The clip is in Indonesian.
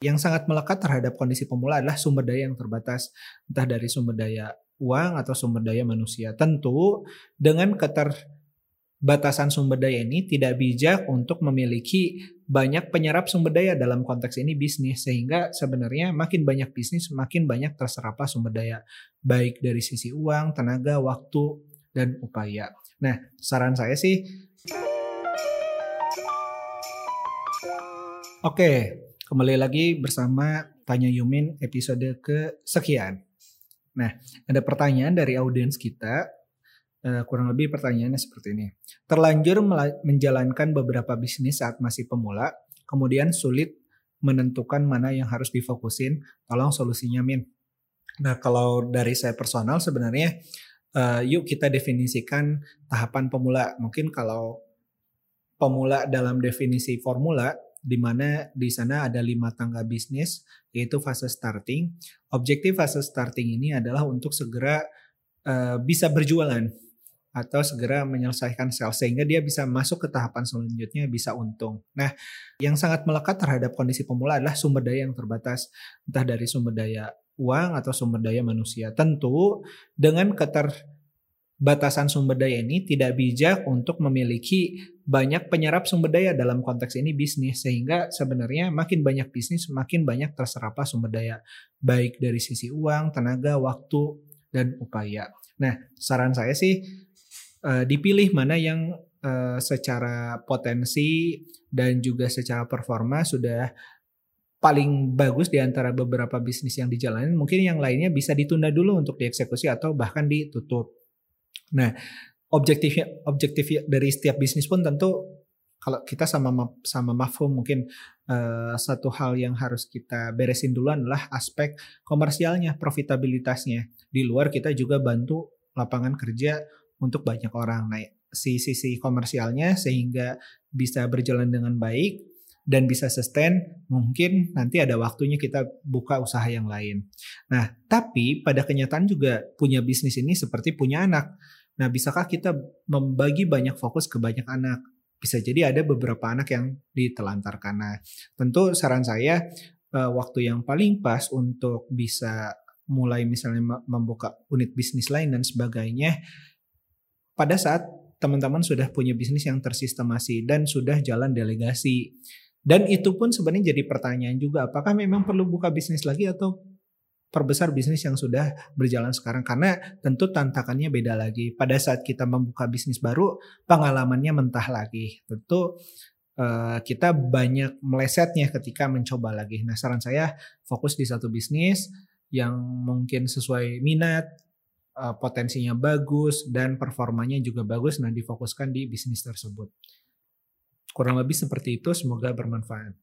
Yang sangat melekat terhadap kondisi pemula adalah sumber daya yang terbatas, entah dari sumber daya uang atau sumber daya manusia. Tentu dengan keterbatasan sumber daya ini tidak bijak untuk memiliki banyak penyerap sumber daya dalam konteks ini bisnis sehingga sebenarnya makin banyak bisnis makin banyak terserap sumber daya baik dari sisi uang, tenaga, waktu dan upaya. Nah, saran saya sih Oke, Kembali lagi bersama Tanya Yumin episode kesekian. Nah, ada pertanyaan dari audiens kita. Uh, kurang lebih pertanyaannya seperti ini. Terlanjur menjalankan beberapa bisnis saat masih pemula, kemudian sulit menentukan mana yang harus difokusin. Tolong solusinya, Min. Nah, kalau dari saya personal sebenarnya, uh, yuk kita definisikan tahapan pemula. Mungkin kalau pemula dalam definisi formula di mana di sana ada lima tangga bisnis, yaitu fase starting. Objektif fase starting ini adalah untuk segera uh, bisa berjualan atau segera menyelesaikan sales sehingga dia bisa masuk ke tahapan selanjutnya bisa untung. Nah, yang sangat melekat terhadap kondisi pemula adalah sumber daya yang terbatas, entah dari sumber daya uang atau sumber daya manusia. Tentu dengan keter batasan sumber daya ini tidak bijak untuk memiliki banyak penyerap sumber daya dalam konteks ini bisnis sehingga sebenarnya makin banyak bisnis makin banyak terserap sumber daya baik dari sisi uang, tenaga, waktu dan upaya. Nah, saran saya sih uh, dipilih mana yang uh, secara potensi dan juga secara performa sudah paling bagus di antara beberapa bisnis yang dijalani. Mungkin yang lainnya bisa ditunda dulu untuk dieksekusi atau bahkan ditutup. Nah, objektifnya objektif dari setiap bisnis pun tentu kalau kita sama sama mafhum mungkin uh, satu hal yang harus kita beresin dulu adalah aspek komersialnya, profitabilitasnya. Di luar kita juga bantu lapangan kerja untuk banyak orang. Nah, si sisi komersialnya sehingga bisa berjalan dengan baik dan bisa sustain, mungkin nanti ada waktunya kita buka usaha yang lain. Nah, tapi pada kenyataan juga punya bisnis ini seperti punya anak Nah, bisakah kita membagi banyak fokus ke banyak anak? Bisa jadi ada beberapa anak yang ditelantarkan. Nah, tentu saran saya uh, waktu yang paling pas untuk bisa mulai misalnya membuka unit bisnis lain dan sebagainya pada saat teman-teman sudah punya bisnis yang tersistemasi dan sudah jalan delegasi. Dan itu pun sebenarnya jadi pertanyaan juga, apakah memang perlu buka bisnis lagi atau perbesar bisnis yang sudah berjalan sekarang karena tentu tantangannya beda lagi. Pada saat kita membuka bisnis baru, pengalamannya mentah lagi. Tentu uh, kita banyak melesetnya ketika mencoba lagi. Nah, saran saya fokus di satu bisnis yang mungkin sesuai minat, uh, potensinya bagus dan performanya juga bagus nah difokuskan di bisnis tersebut. Kurang lebih seperti itu, semoga bermanfaat.